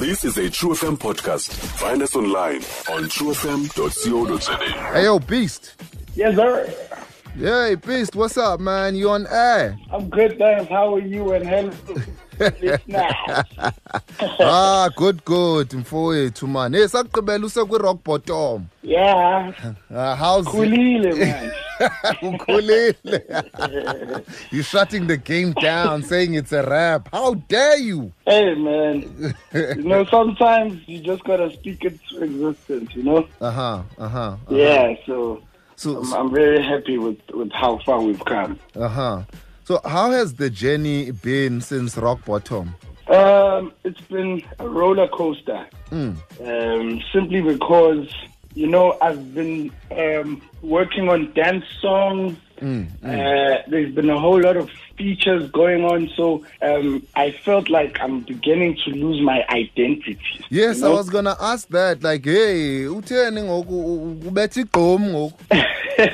This is a True FM podcast. Find us online on truefm.co.za. Hey, yo, Beast. Yes, sir. Hey, Beast, what's up, man? You on air? I'm good, thanks. How are you? And hello, listeners. ah, good, good. Mfowethu, man. Hey, sakugqibela usekwi-rock bottom. Yeah, Uh, how's it? kulile, man. Ukhulile. You're shutting the game down, saying it's a rap. How dare you? Hey, man. You know, sometimes you just gotta speak it to existence. You know. Uh-huh, uh-huh. uh-huh. Yeah. So So, I'm, I'm very happy with with how far we've come. uh-huh. So how has the journey been since rock bottom? Um, it's been a roller coaster. Mm. Um, simply because you know I've been um, working on dance songs. Mm, Uh, there's been a whole lot of features going on, so um, I felt like I'm beginning to lose my identity. Yes, you I was gonna ask that. Like, hey, utheni ngoku ubethe igqom ngoku?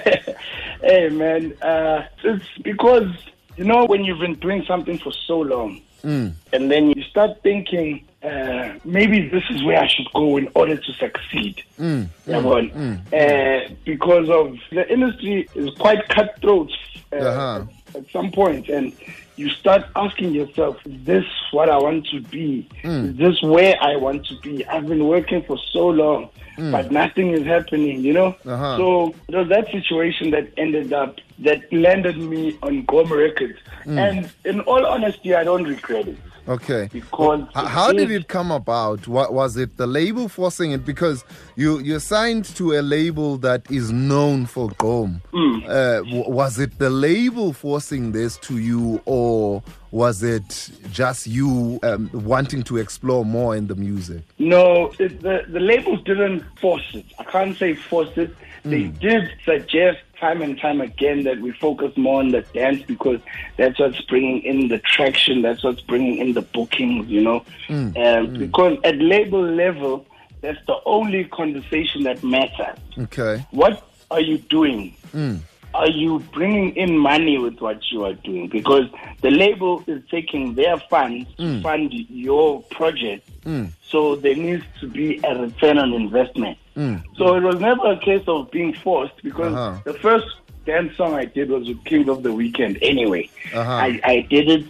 hey man, uh, it's because you know when you've been doing something for so long, Mm. and then you start thinking uh, maybe this is where I should go in order to succeed. Mm. Yabona? Uh, because of the industry is quite cutthroat uh, Uh-huh. at some point, and you start asking yourself, "Is this what I want to be? Mm. Is this where I want to be?" I've been working for so long, but nothing is happening. You know. Mm. Uh-huh. So it was that situation that ended up that landed me on Gom Records, Mm. and in all honesty, I don't regret it Okay. because How did it come about? What was it the label forcing it? Because you you're signed to a label that is known for Gqom. Uh, w- was it the label forcing this to you, or was it just you um, wanting to explore more in the music? No, it, the the labels didn't force it. I can't say force it. They did suggest time and time again that we focus more on the dance because that's what's bringing in the traction. That's what's bringing in the bookings. You know, um, because at label level, that's the only conversation that matters. Okay. What are you doing? Mm. Are you bringing in money with what you are doing? Because the label is taking their funds to fund your project. Mm. So there needs to be a return on investment. Mm. So it was never a case of being forced because Uh-huh. the first dance song I did was with King of the Weekend anyway. Uh-huh. I, I did it.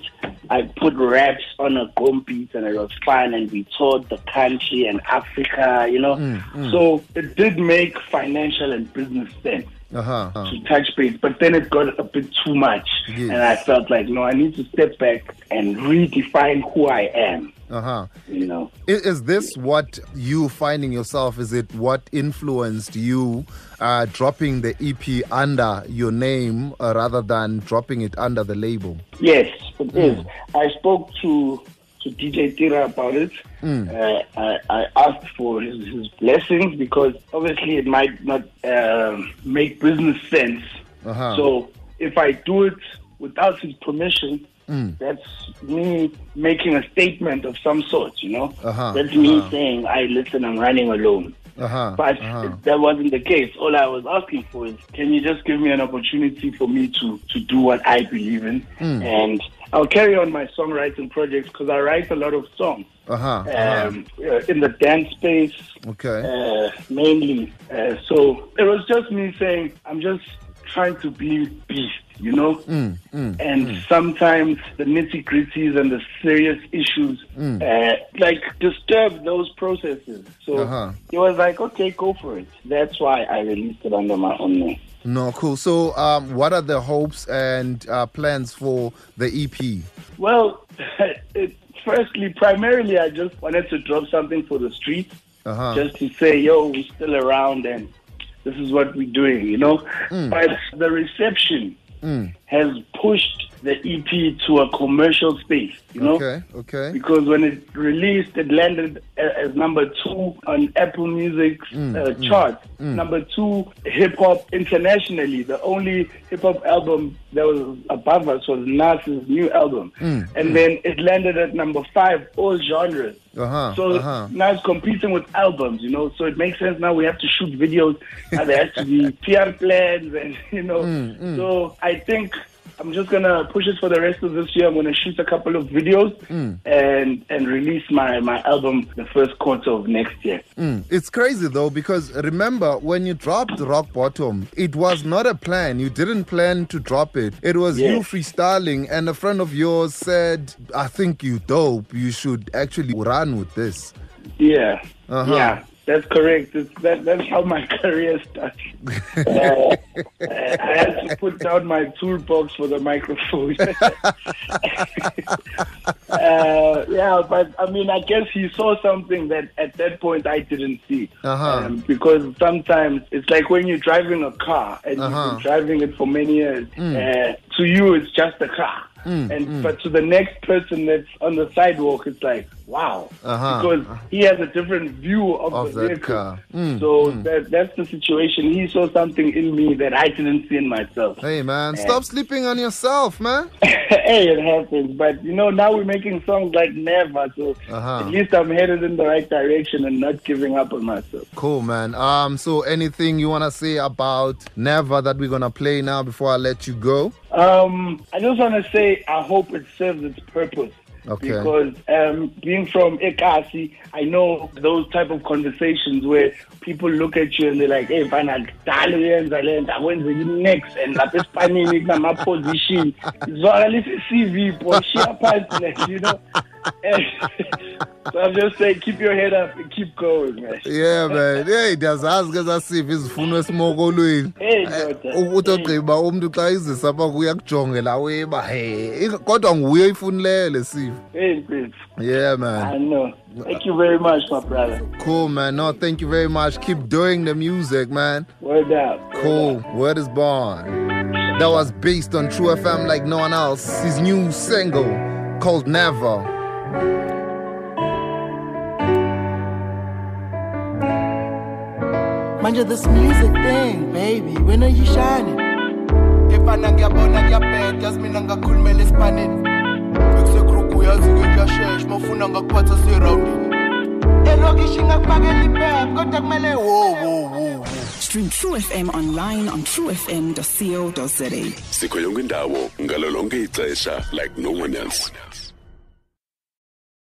I put raps on a gqom beat and it was fun and we toured the country and Africa, you know. Mm, So it did make financial and business sense Uh-huh. uh-huh. to touch base, but then it got a bit too much. Yes. And I felt like, no, I need to step back and redefine who I am, Uh-huh. you know. I- Is this what you finding yourself? Is it what influenced you uh, dropping the EP under your name uh, rather than dropping it under the label? Yes, it is. Mm. I spoke to to DJ Tira about it. Mm. Uh, I, I asked for his, his blessings because obviously it might not um make business sense. Uh-huh. So if I do it without his permission, Mm. that's me making a statement of some sort, you know? Uh-huh, That's me uh-huh. saying, I listen, I'm running alone. Uh-huh. But uh-huh. that wasn't the case. All I was asking for is, can you just give me an opportunity for me to, to do what I believe in? Hmm. And I'll carry on my songwriting projects because I write a lot of songs Uh-huh. uh-huh. um, uh, in the dance space Okay. uh, mainly. Uh, so it was just me saying, I'm just trying to be beast, you know? Mm, mm, and sometimes the nitty gritties and the serious issues uh, like disturb those processes. So Uh-huh. he was like, okay, go for it. That's why I released it under my own name. No, cool. So, um, what are the hopes and uh, plans for the EP? Well, it, firstly, primarily, I just wanted to drop something for the streets, Uh-huh. just to say, yo, we're still around and this is what we're doing, you know? But the reception Mm. Has pushed the EP to a commercial space, you know? Okay. Okay. because when it released, it landed as number two on Apple Music's mm, uh, mm, chart. Mm. Number two hip hop internationally. The only hip hop album that was above us was Nas's new album, and then it landed at number five, all genres. Uh-huh. So uh-huh. now it's competing with albums, you know. So it makes sense now we have to shoot videos. There has to be PR plans, and you know. So I think I'm just gonna push it for the rest of this year. I'm gonna shoot a couple of videos Mm. and and release my my album the first quarter of next year. Mm. It's crazy though because remember when you dropped Rock Bottom, it was not a plan. You didn't plan to drop it. It was you freestyling, and a friend of yours said, "I think you dope. You should actually run with this." Yeah, Uh-huh. yeah, that's correct. It's, that that's how my career started. uh, I had to put down my toolbox for the microphone. uh, yeah, but I mean, I guess he saw something that at that point I didn't see. Uh-huh. Um, because sometimes it's like when you're driving a car and Uh-huh. you've been driving it for many years. Uh, to you, it's just a car. Mm, and but to the next person that's on the sidewalk, it's like wow, Uh-huh. because he has a different view of, Of the vehicle. car. Mm, so That, that's the situation. He saw something in me that I didn't see in myself. Hey man, stop sleeping on yourself, man. hey, it happens. But you know, now we're making songs like Never, so Uh-huh. at least I'm headed in the right direction and not giving up on myself. Cool, man. Um, so anything you wanna say about Never that we're gonna play now before I let you go? Um, I just want to say I hope it serves its purpose. Okay. Because um, being from Ekasi, I know those type of conversations where people look at you and they're like, hey, fana, dalo yenza le nto, akwenze yini next and lapha esipanini kunama-position zwakalisa i-cv boy shiya phansi like, you know so i'm just saying keep your head up and keep going man Yeah man. Hey, ndiyazazi ke zasiva izifuno esimokolweni. Hey, ndoda. Eh, ukuthi ogqiba umuntu xa izisa apha kuya kujonge la weba hey kodwa nguye oyifunileyo lesivo. hey Prince. Yeah man. i know thank you very much my brother Cool man. No, thank you very much. Keep doing the music, man. word up Word Cool. up. Word is born. That was Beast on True FM like no one else. His new single called Never. Manje this music thing, baby, when are you shining? If efana ngiyabona kuyabheda yazi mina ngakhulumela esipanini bekusekruku yazi ke kuyashesha mafuna ngakuphatha serawundini elokishi ngakubakela iphepha kodwa kumele wo wo wo Stream True FM online on truefm.co.za. sikho yonke indawo ngalo lonke ixesha like no one else